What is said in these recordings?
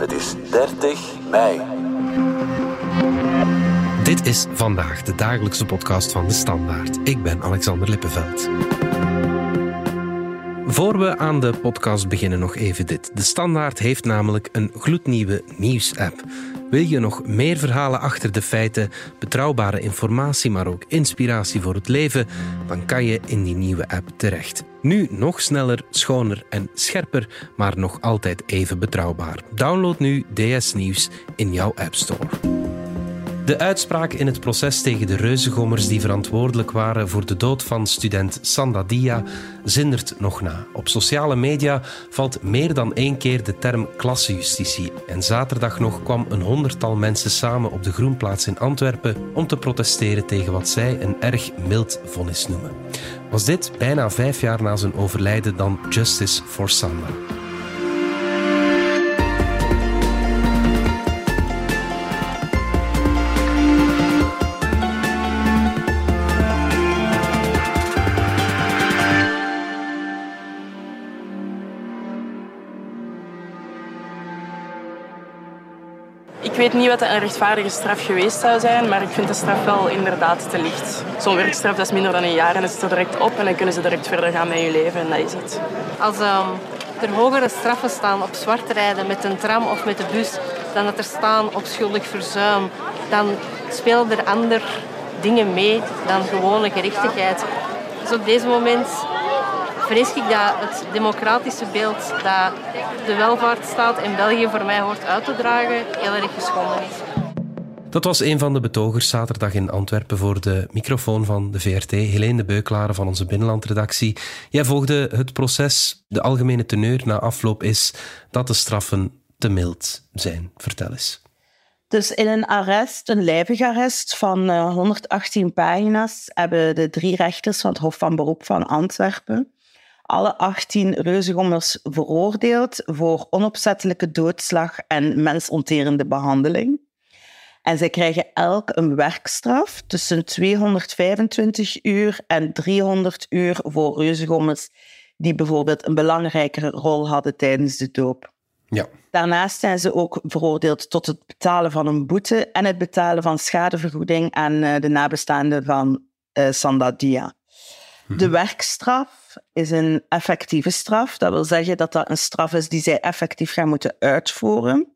Het is 30 mei. Dit is vandaag de dagelijkse podcast van de Standaard. Ik ben Alexander Lippenveld. Voor we aan de podcast beginnen, nog even dit. De Standaard heeft namelijk een gloednieuwe nieuws-app. Wil je nog meer verhalen achter de feiten, betrouwbare informatie, maar ook inspiratie voor het leven, dan kan je in die nieuwe app terecht. Nu nog sneller, schoner en scherper, maar nog altijd even betrouwbaar. Download nu DS Nieuws in jouw App Store. De uitspraak in het proces tegen de reuzengommers die verantwoordelijk waren voor de dood van student Sanda Dia zindert nog na. Op sociale media valt meer dan één keer de term klassenjustitie. En zaterdag nog kwam een honderdtal mensen samen op de Groenplaats in Antwerpen om te protesteren tegen wat zij een erg mild vonnis noemen. Was dit bijna vijf jaar na zijn overlijden dan Justice for Sanda? Weet niet wat een rechtvaardige straf geweest zou zijn, maar ik vind de straf wel inderdaad te licht. Zo'n werkstraf dat is minder dan een jaar en is er direct op en dan kunnen ze direct verder gaan met je leven en dat is het. Als ehm, er hogere straffen staan op zwart rijden met een tram of met de bus dan dat er staan op schuldig verzuim, dan spelen er andere dingen mee dan gewone gerechtigheid. Dus op deze moment vrees ik dat het democratische beeld dat de welvaartsstaat in België voor mij hoort uit te dragen heel erg geschonden is. Dat was een van de betogers zaterdag in Antwerpen voor de microfoon van de VRT, Helene de Beuklaren van onze binnenlandredactie. Jij volgde het proces. De algemene teneur na afloop is dat de straffen te mild zijn. Vertel eens. Dus in een arrest, een lijvig arrest van 118 pagina's, hebben de drie rechters van het Hof van Beroep van Antwerpen alle 18 reuzengommers veroordeeld voor onopzettelijke doodslag en mensonterende behandeling. En zij krijgen elk een werkstraf tussen 225 uur en 300 uur voor reuzengommers die bijvoorbeeld een belangrijkere rol hadden tijdens de doop. Ja. Daarnaast zijn ze ook veroordeeld tot het betalen van een boete en het betalen van schadevergoeding aan eh, de nabestaanden van uh, Sandadia. De werkstraf is een effectieve straf. Dat wil zeggen dat dat een straf is die zij effectief gaan moeten uitvoeren.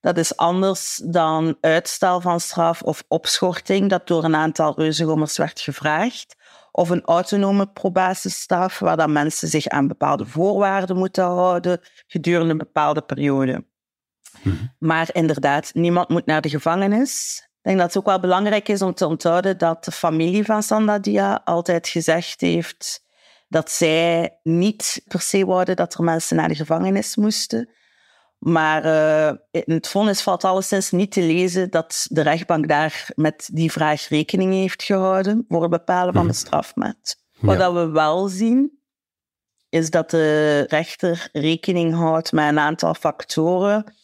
Dat is anders dan uitstel van straf of opschorting, dat door een aantal reuzengommers werd gevraagd. Of een autonome probatiestraf, waar dan mensen zich aan bepaalde voorwaarden moeten houden gedurende een bepaalde periode. Maar inderdaad, niemand moet naar de gevangenis. Ik denk dat het ook wel belangrijk is om te onthouden dat de familie van Sandadia altijd gezegd heeft dat zij niet per se wouden dat er mensen naar de gevangenis moesten. Maar uh, in het vonnis valt alleszins niet te lezen dat de rechtbank daar met die vraag rekening heeft gehouden voor het bepalen van de strafmaat. Wat we wel zien, is dat de rechter rekening houdt met een aantal factoren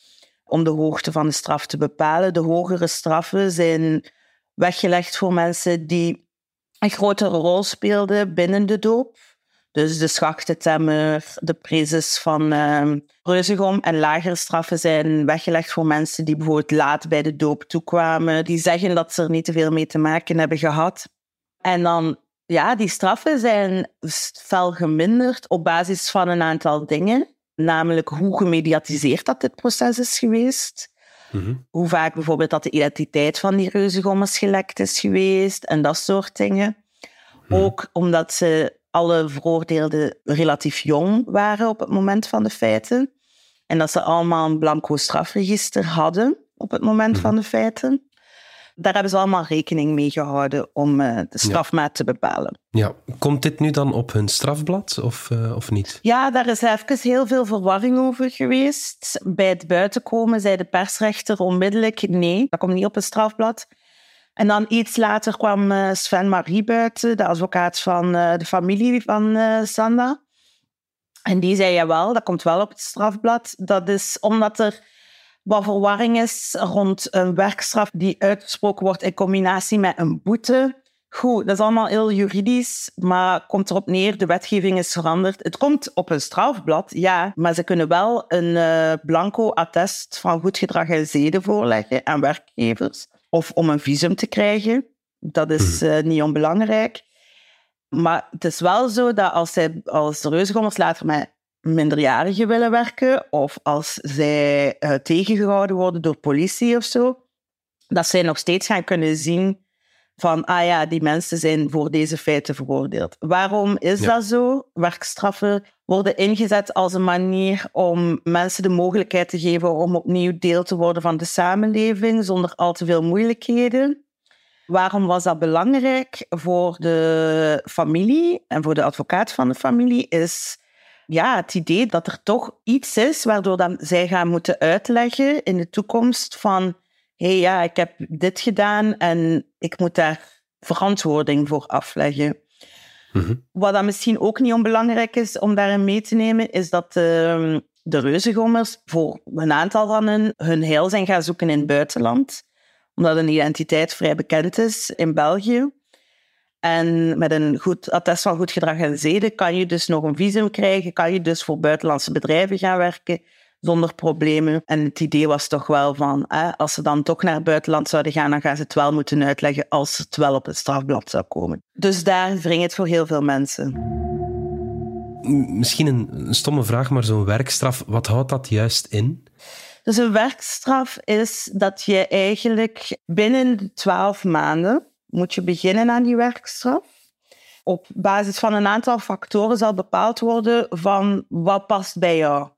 om de hoogte van de straf te bepalen. De hogere straffen zijn weggelegd voor mensen die een grotere rol speelden binnen de doop. Dus de schachtentemmer, de prezes van uh, Reuzegom en lagere straffen zijn weggelegd voor mensen die bijvoorbeeld laat bij de doop toekwamen. Die zeggen dat ze er niet te veel mee te maken hebben gehad. En dan, ja, die straffen zijn fel geminderd op basis van een aantal dingen. Namelijk hoe gemediatiseerd dat dit proces is geweest. Mm-hmm. Hoe vaak bijvoorbeeld dat de identiteit van die reuzegommers gelekt is geweest en dat soort dingen. Mm-hmm. Ook omdat ze alle veroordeelden relatief jong waren op het moment van de feiten. En dat ze allemaal een blanco strafregister hadden op het moment mm-hmm. van de feiten. Daar hebben ze allemaal rekening mee gehouden om uh, de strafmaat ja. te bepalen. Ja, komt dit nu dan op hun strafblad of, uh, of niet? Ja, daar is even heel veel verwarring over geweest. Bij het buitenkomen zei de persrechter onmiddellijk nee, dat komt niet op het strafblad. En dan iets later kwam uh, Sven Marie buiten, de advocaat van de familie van Sanda. En die zei jawel, dat komt wel op het strafblad. Dat is omdat er wat verwarring is rond een werkstraf die uitgesproken wordt in combinatie met een boete, Goed, dat is allemaal heel juridisch, maar komt erop neer, de wetgeving is veranderd. Het komt op een strafblad, ja, maar ze kunnen wel een uh, blanco attest van goed gedrag en zeden voorleggen aan werkgevers. Of om een visum te krijgen. Dat is uh, niet onbelangrijk. Maar het is wel zo dat als, zij, als de reuzengommers later met minderjarigen willen werken, of als zij uh, tegengehouden worden door politie of zo, dat zij nog steeds gaan kunnen zien van, ah ja, die mensen zijn voor deze feiten veroordeeld. Waarom is dat zo? Werkstraffen worden ingezet als een manier om mensen de mogelijkheid te geven om opnieuw deel te worden van de samenleving zonder al te veel moeilijkheden. Waarom was dat belangrijk voor de familie en voor de advocaat van de familie? Is ja, het idee dat er toch iets is waardoor dan zij gaan moeten uitleggen in de toekomst van hey, ja, ik heb dit gedaan en ik moet daar verantwoording voor afleggen. Mhm. Wat dan misschien ook niet onbelangrijk is om daarin mee te nemen, is dat uh, de reuzengommers voor een aantal van hen hun heil zijn gaan zoeken in het buitenland. Omdat een identiteit vrij bekend is in België. En met een goed attest van goed gedrag en zeden kan je dus nog een visum krijgen, kan je dus voor buitenlandse bedrijven gaan werken zonder problemen. En het idee was toch wel van, hè, als ze dan toch naar het buitenland zouden gaan, dan gaan ze het wel moeten uitleggen als het wel op het strafblad zou komen. Dus daar wringt het voor heel veel mensen. Misschien een stomme vraag, maar zo'n werkstraf, wat houdt dat juist in? Dus een werkstraf is dat je eigenlijk binnen de twaalf maanden moet je beginnen aan die werkstraf. Op basis van een aantal factoren zal bepaald worden van wat past bij jou.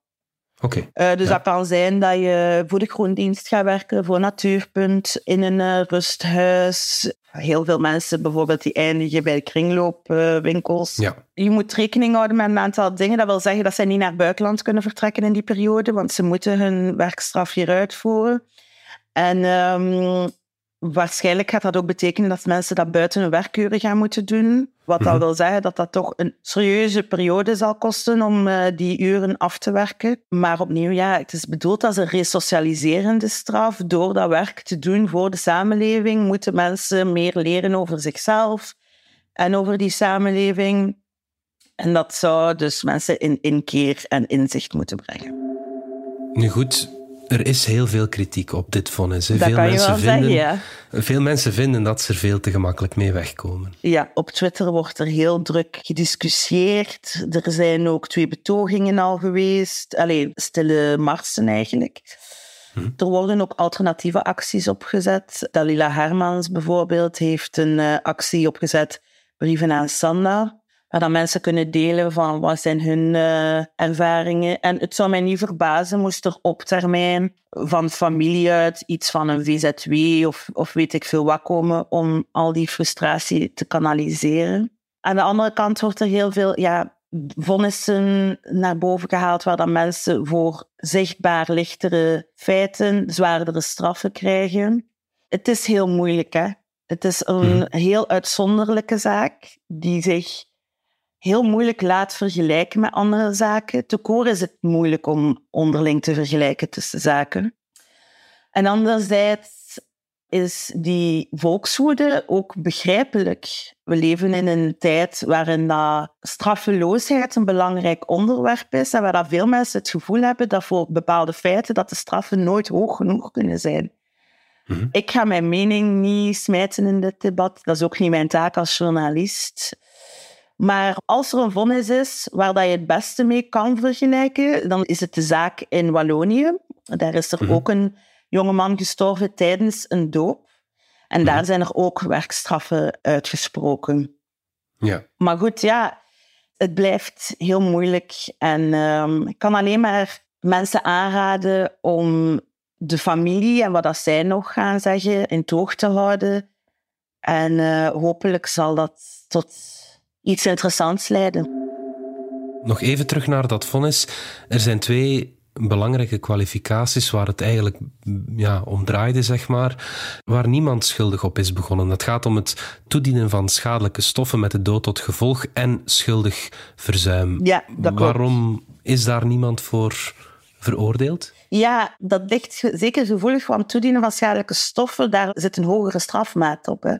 Okay. Uh, dus dat kan zijn dat je voor de groendienst gaat werken, voor Natuurpunt, in een uh, rusthuis. Heel veel mensen bijvoorbeeld die eindigen bij kringloopwinkels. ja. Je moet rekening houden met een aantal dingen. Dat wil zeggen dat zij niet naar het buitenland kunnen vertrekken in die periode, want ze moeten hun werkstraf hier uitvoeren. En um, Waarschijnlijk gaat dat ook betekenen dat mensen dat buiten hun werkuren gaan moeten doen. Wat dat mhm. wil zeggen dat dat toch een serieuze periode zal kosten om uh, die uren af te werken. Maar opnieuw, ja, het is bedoeld als een resocialiserende straf. Door dat werk te doen voor de samenleving moeten mensen meer leren over zichzelf en over die samenleving. En dat zou dus mensen in inkeer en inzicht moeten brengen. Nu goed, er is heel veel kritiek op dit vonnis. Dat veel kan mensen je wel vinden, zeggen, ja. Veel mensen vinden dat ze er veel te gemakkelijk mee wegkomen. Ja, op Twitter wordt er heel druk gediscussieerd. Er zijn ook twee betogingen al geweest. Alleen stille marsen eigenlijk. Hm. Er worden ook alternatieve acties opgezet. Dalila Hermans bijvoorbeeld heeft een uh, actie opgezet, Brieven aan Sanda waar dan mensen kunnen delen van wat zijn hun uh, ervaringen. En het zou mij niet verbazen moest er op termijn van familie uit iets van een VZW of, of weet ik veel wat komen om al die frustratie te kanaliseren. Aan de andere kant wordt er heel veel ja, vonnissen naar boven gehaald waar dan mensen voor zichtbaar lichtere feiten zwaardere straffen krijgen. Het is heel moeilijk, hè? Het is een mhm. heel uitzonderlijke zaak die zich heel moeilijk laat vergelijken met andere zaken. Te koor is het moeilijk om onderling te vergelijken tussen zaken. En anderzijds is die volkswoede ook begrijpelijk. We leven in een tijd waarin dat straffeloosheid een belangrijk onderwerp is en waar dat veel mensen het gevoel hebben dat voor bepaalde feiten dat de straffen nooit hoog genoeg kunnen zijn. Mhm. Ik ga mijn mening niet smijten in dit debat. Dat is ook niet mijn taak als journalist. Maar als er een vonnis is waar dat je het beste mee kan vergelijken, dan is het de zaak in Wallonië. Daar is er mhm. ook een jongeman gestorven tijdens een doop. En daar mhm. zijn er ook werkstraffen uitgesproken. Ja. Maar goed, ja, het blijft heel moeilijk. En um, ik kan alleen maar mensen aanraden om de familie en wat dat zij nog gaan zeggen in toog te houden. En uh, hopelijk zal dat tot iets interessants leiden. Nog even terug naar dat vonnis. Er zijn twee belangrijke kwalificaties waar het eigenlijk ja, om draaide, zeg maar, waar niemand schuldig op is begonnen. Dat gaat om het toedienen van schadelijke stoffen met de dood tot gevolg en schuldig verzuim. Ja, dat klopt. Waarom is daar niemand voor veroordeeld? Ja, dat ligt zeker gevoelig van toedienen van schadelijke stoffen. Daar zit een hogere strafmaat op. Hè.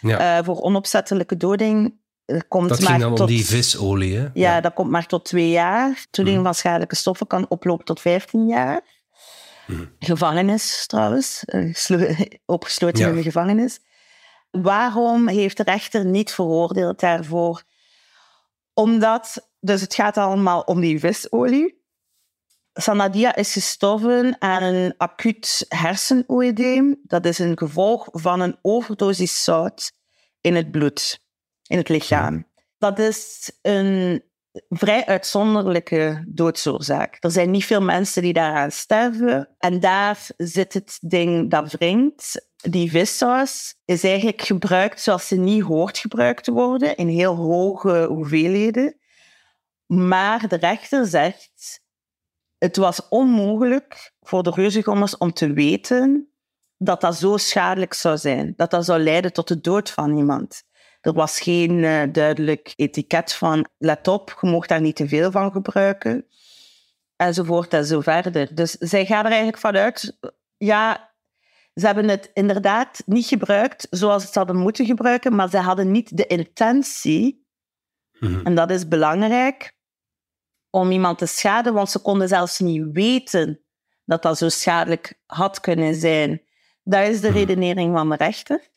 Ja. Eh, voor onopzettelijke doding eh, komt dat maar ging dan tot... om die visolie, hè? Ja, dat komt maar tot twee jaar. Toediening Mhm. van schadelijke stoffen kan oplopen tot 15 jaar. Mhm. Gevangenis trouwens, eh, geslo- opgesloten Ja. in de gevangenis. Waarom heeft de rechter niet veroordeeld daarvoor? Omdat, dus het gaat allemaal om die visolie. Sanadia is gestorven aan een acuut hersenoedeem. Dat is een gevolg van een overdosis zout in het bloed, in het lichaam. Dat is een vrij uitzonderlijke doodsoorzaak. Er zijn niet veel mensen die daaraan sterven. En daar zit het ding dat wringt. Die vissaus is eigenlijk gebruikt zoals ze niet hoort gebruikt te worden, in heel hoge hoeveelheden. Maar de rechter zegt, het was onmogelijk voor de reuzengommers om te weten dat dat zo schadelijk zou zijn. Dat dat zou leiden tot de dood van iemand. Er was geen eh, duidelijk etiket van, let op, je mocht daar niet te veel van gebruiken. Enzovoort en zo verder. Dus zij gaan er eigenlijk vanuit, ja, ze hebben het inderdaad niet gebruikt zoals ze hadden moeten gebruiken, maar ze hadden niet de intentie, Mhm. en dat is belangrijk, om iemand te schaden, want ze konden zelfs niet weten dat dat zo schadelijk had kunnen zijn. Dat is de Mhm. redenering van de rechter.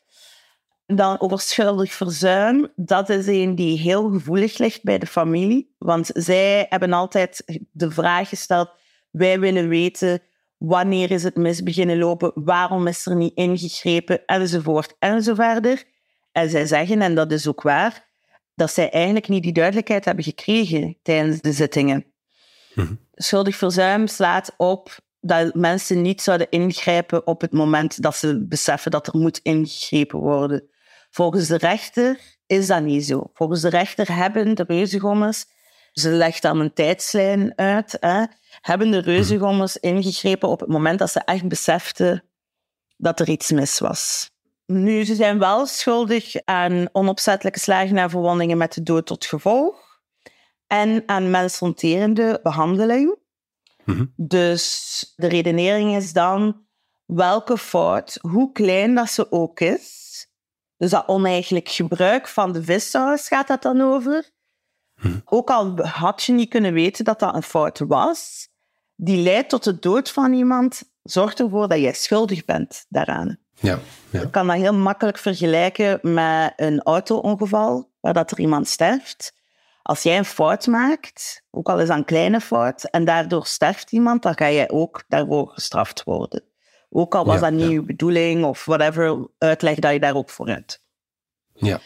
Dan over schuldig verzuim, dat is een die heel gevoelig ligt bij de familie. Want zij hebben altijd de vraag gesteld, wij willen weten wanneer is het mis beginnen lopen, waarom is er niet ingegrepen, enzovoort, enzoverder. En zij zeggen, en dat is ook waar, dat zij eigenlijk niet die duidelijkheid hebben gekregen tijdens de zittingen. Mhm. Schuldig verzuim slaat op dat mensen niet zouden ingrijpen op het moment dat ze beseffen dat er moet ingegrepen worden. Volgens de rechter is dat niet zo. Volgens de rechter hebben de reuzengommers, ze legt dan een tijdslijn uit, hè, hebben de reuzengommers ingegrepen op het moment dat ze echt beseften dat er iets mis was. Nu, ze zijn wel schuldig aan onopzettelijke slagen en verwondingen met de dood tot gevolg en aan mensonterende behandeling. Mhm. Dus de redenering is dan welke fout, hoe klein dat ze ook is, dus dat oneigenlijk gebruik van de vissaus gaat dat dan over. Mhm. Ook al had je niet kunnen weten dat dat een fout was, die leidt tot de dood van iemand, zorgt ervoor dat jij schuldig bent daaraan. Ja, ja. Je kan dat heel makkelijk vergelijken met een auto-ongeval, waar dat er iemand sterft. Als jij een fout maakt, ook al is dat een kleine fout, en daardoor sterft iemand, dan ga jij ook daarvoor gestraft worden. Ook al was Ja, dat niet ja. bedoeling of whatever, uitleg dat je daar ook voor hebt. ja.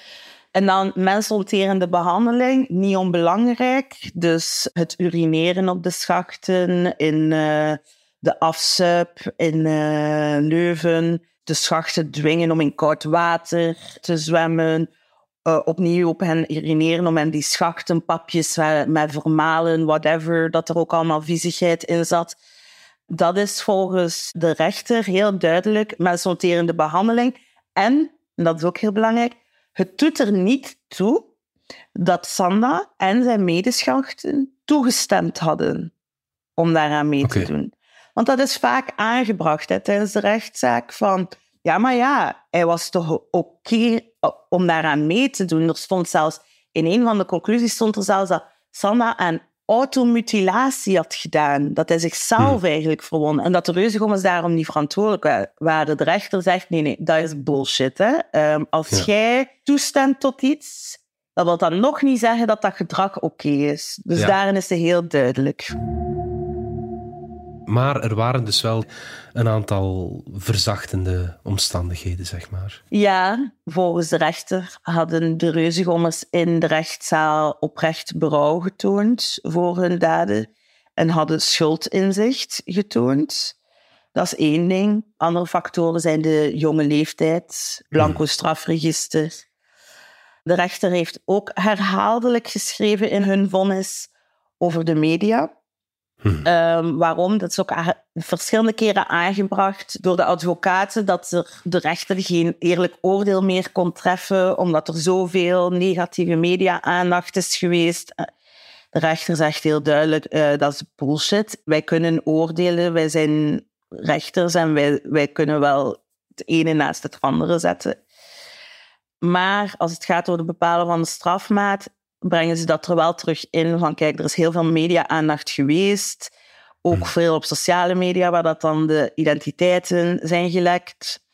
En dan mensonterende behandeling, niet onbelangrijk. Dus het urineren op de schachten, in eh, de afzuip, in eh, Leuven. De schachten dwingen om in koud water te zwemmen. Eh, opnieuw op hen urineren om hen die schachten, papjes met, met vermalen, whatever, dat er ook allemaal viezigheid in zat. Dat is volgens de rechter heel duidelijk mensonterende behandeling. En, en dat is ook heel belangrijk, het doet er niet toe dat Sanda en zijn medeschachten toegestemd hadden om daaraan mee te doen. Want dat is vaak aangebracht hè, tijdens de rechtszaak van... Ja, maar ja, hij was toch oké om daaraan mee te doen. Er stond zelfs... In een van de conclusies stond er zelfs dat Sanda aan automutilatie had gedaan. Dat hij zichzelf eigenlijk verwond. En dat de reuzengommers daarom niet verantwoordelijk wa- waren. De rechter zegt, nee, nee, dat is bullshit. Hè? Ehm, als Ja. jij toestemt tot iets, dat wil dan nog niet zeggen dat dat gedrag oké is. Dus Ja. daarin is het heel duidelijk. Maar er waren dus wel een aantal verzachtende omstandigheden, zeg maar. Ja, volgens de rechter hadden de reuzengommers in de rechtszaal oprecht berouw getoond voor hun daden en hadden schuldinzicht getoond. Dat is één ding. Andere factoren zijn de jonge leeftijd, blanco strafregister. De rechter heeft ook herhaaldelijk geschreven in hun vonnis over de media. Hmm. Ehm, waarom? Dat is ook verschillende keren aangebracht door de advocaten dat er de rechter geen eerlijk oordeel meer kon treffen, omdat er zoveel negatieve media-aandacht is geweest. Eh, De rechter zegt heel duidelijk, eh, dat is bullshit. Wij kunnen oordelen, wij zijn rechters en wij, wij kunnen wel het ene naast het andere zetten. Maar als het gaat over het bepalen van de strafmaat, brengen ze dat er wel terug in. Van kijk, er is heel veel media-aandacht geweest. Ook veel op sociale media, waar dat dan de identiteiten zijn gelekt.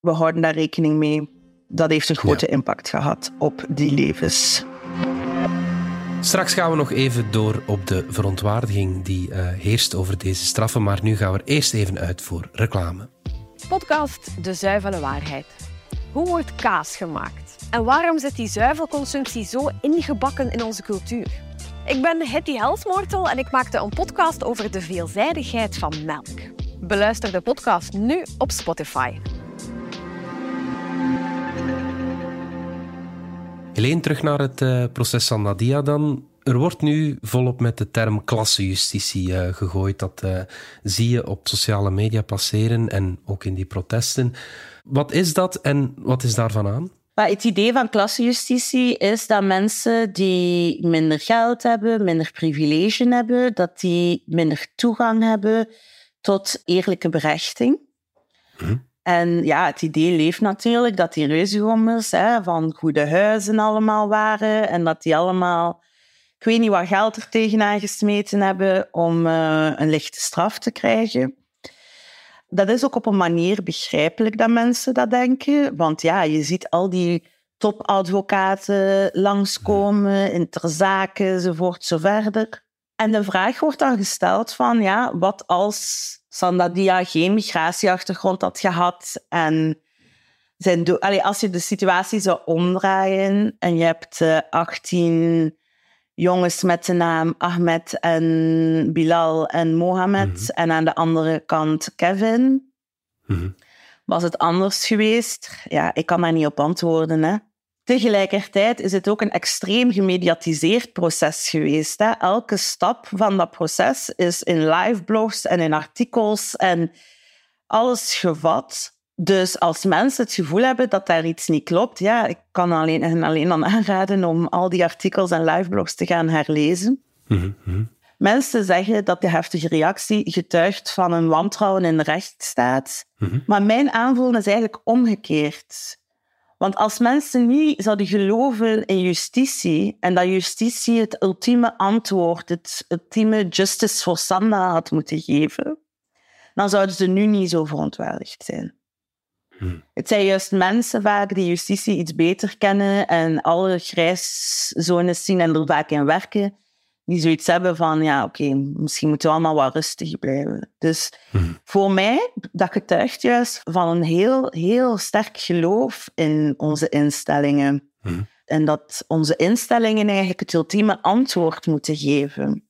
We houden daar rekening mee. Dat heeft een grote impact gehad op die levens. Straks gaan we nog even door op de verontwaardiging die uh, heerst over deze straffen. Maar nu gaan we er eerst even uit voor reclame. Podcast De Zuivele Waarheid. Hoe wordt kaas gemaakt? En waarom zit die zuivelconsumptie zo ingebakken in onze cultuur? Ik ben Hetty Helsmoortel en ik maakte een podcast over de veelzijdigheid van melk. Beluister de podcast nu op Spotify. Helene, terug naar het uh, proces van Nadia dan. Er wordt nu volop met de term klassenjustitie uh, gegooid. Dat uh, zie je op sociale media passeren en ook in die protesten. Wat is dat en wat is daarvan aan? Maar het idee van klassenjustitie is dat mensen die minder geld hebben, minder privilege hebben, dat die minder toegang hebben tot eerlijke berechting. Hm. En ja, het idee leeft natuurlijk dat die reuzengommers hè, van goede huizen allemaal waren en dat die allemaal, ik weet niet wat geld er tegenaan gesmeten hebben om uh, een lichte straf te krijgen. Dat is ook op een manier begrijpelijk dat mensen dat denken, want ja, je ziet al die topadvocaten langskomen in ter zaken enzovoort zo verder. En de vraag wordt dan gesteld van, ja, wat als Sandadia geen migratieachtergrond had gehad en zijn Allee, als je de situatie zou omdraaien en je hebt uh, eh, 18 jongens met de naam Ahmed en Bilal en Mohammed mhm. en aan de andere kant Kevin, mhm. was het anders geweest? Ja, ik kan daar niet op antwoorden. Hè. Tegelijkertijd is het ook een extreem gemediatiseerd proces geweest. Hè. Elke stap van dat proces is in live blogs en in artikels en alles gevat. Dus als mensen het gevoel hebben dat daar iets niet klopt, ja, ik kan alleen en alleen dan aanraden om al die artikels en liveblogs te gaan herlezen. Mm Mensen zeggen dat de heftige reactie getuigt van een wantrouwen in de rechtsstaat. Mhm. Maar mijn aanvoelen is eigenlijk omgekeerd. Want als mensen niet zouden geloven in justitie en dat justitie het ultieme antwoord, het ultieme justice for Sanda had moeten geven, dan zouden ze nu niet zo verontwaardigd zijn. Hmm. Het zijn juist mensen vaak die justitie iets beter kennen en alle grijszones zien en er vaak in werken, die zoiets hebben van, ja, oké, misschien moeten we allemaal wat rustig blijven. Dus hmm. voor mij, dat getuigt juist van een heel, heel sterk geloof in onze instellingen. Hmm. En dat onze instellingen eigenlijk het ultieme antwoord moeten geven.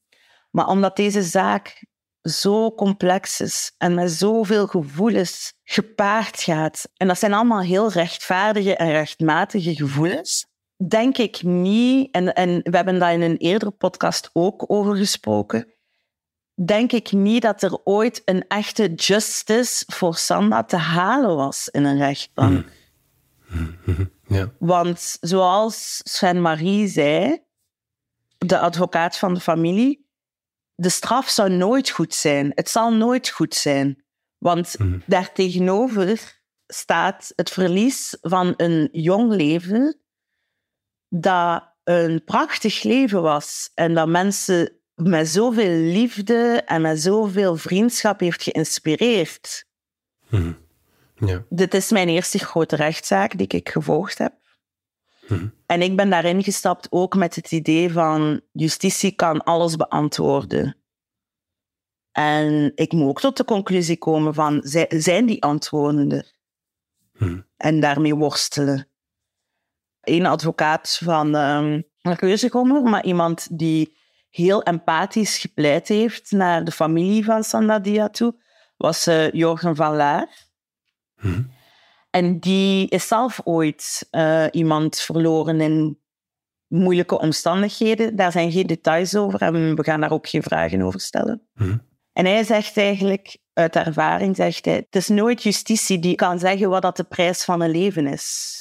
Maar omdat deze zaak zo complex is en met zoveel gevoelens gepaard gaat, en dat zijn allemaal heel rechtvaardige en rechtmatige gevoelens, denk ik niet, en, en we hebben daar in een eerdere podcast ook over gesproken, denk ik niet dat er ooit een echte justice voor Sanda te halen was in een rechtbank. Ja. Want zoals Sven-Marie zei, de advocaat van de familie, de straf zou nooit goed zijn. Het zal nooit goed zijn. Want mm. daartegenover staat het verlies van een jong leven dat een prachtig leven was en dat mensen met zoveel liefde en met zoveel vriendschap heeft geïnspireerd. Mhm. Ja. Dit is mijn eerste grote rechtszaak die ik gevolgd heb. Mhm. En ik ben daarin gestapt ook met het idee van justitie kan alles beantwoorden. En ik moet ook tot de conclusie komen van, zijn die antwoorden er? Mhm. En daarmee worstelen een advocaat van um, een maar iemand die heel empathisch gepleit heeft naar de familie van Sandadia toe, was uh, Jorgen van Laar. Hm. En die is zelf ooit uh, iemand verloren in moeilijke omstandigheden. Daar zijn geen details over en we gaan daar ook geen vragen over stellen. Hm. En hij zegt eigenlijk, uit ervaring zegt hij, het is nooit justitie die kan zeggen wat dat de prijs van een leven is.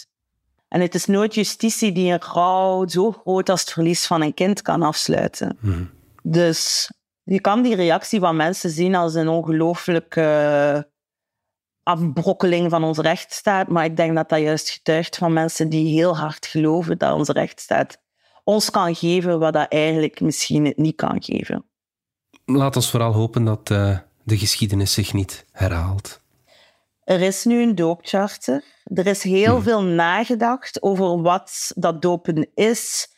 En het is nooit justitie die een rouw zo groot als het verlies van een kind kan afsluiten. Mhm. Dus je kan die reactie van mensen zien als een ongelooflijke afbrokkeling van onze rechtsstaat. Maar ik denk dat dat juist getuigt van mensen die heel hard geloven dat onze rechtsstaat ons kan geven wat dat eigenlijk misschien het niet kan geven. Laat ons vooral hopen dat uh, de geschiedenis zich niet herhaalt. Er is nu een doopcharter. Er is heel hmm. veel nagedacht over wat dat dopen is.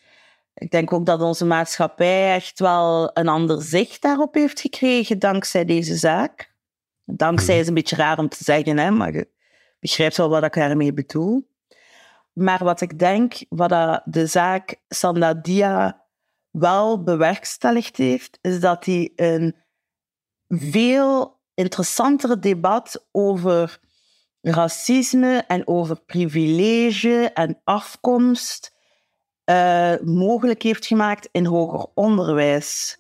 Ik denk ook dat onze maatschappij echt wel een ander zicht daarop heeft gekregen dankzij deze zaak. Dankzij is een beetje raar om te zeggen, hè, maar je begrijpt wel wat ik daarmee bedoel. Maar wat ik denk, wat de zaak Sandadia wel bewerkstelligd heeft, is dat hij een veel interessantere debat over racisme en over privilege en afkomst uh, mogelijk heeft gemaakt in hoger onderwijs.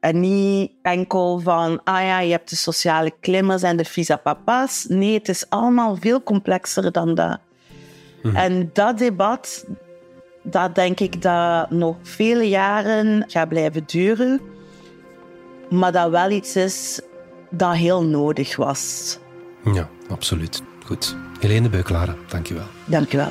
En niet enkel van, ah ja, je hebt de sociale klimmers en de visa-papa's. Nee, het is allemaal veel complexer dan dat. Mhm. En dat debat, dat denk ik dat nog vele jaren gaat blijven duren. Maar dat wel iets is dat heel nodig was. Ja, absoluut. Goed. Helene Beuklaren, dankjewel. Dankjewel.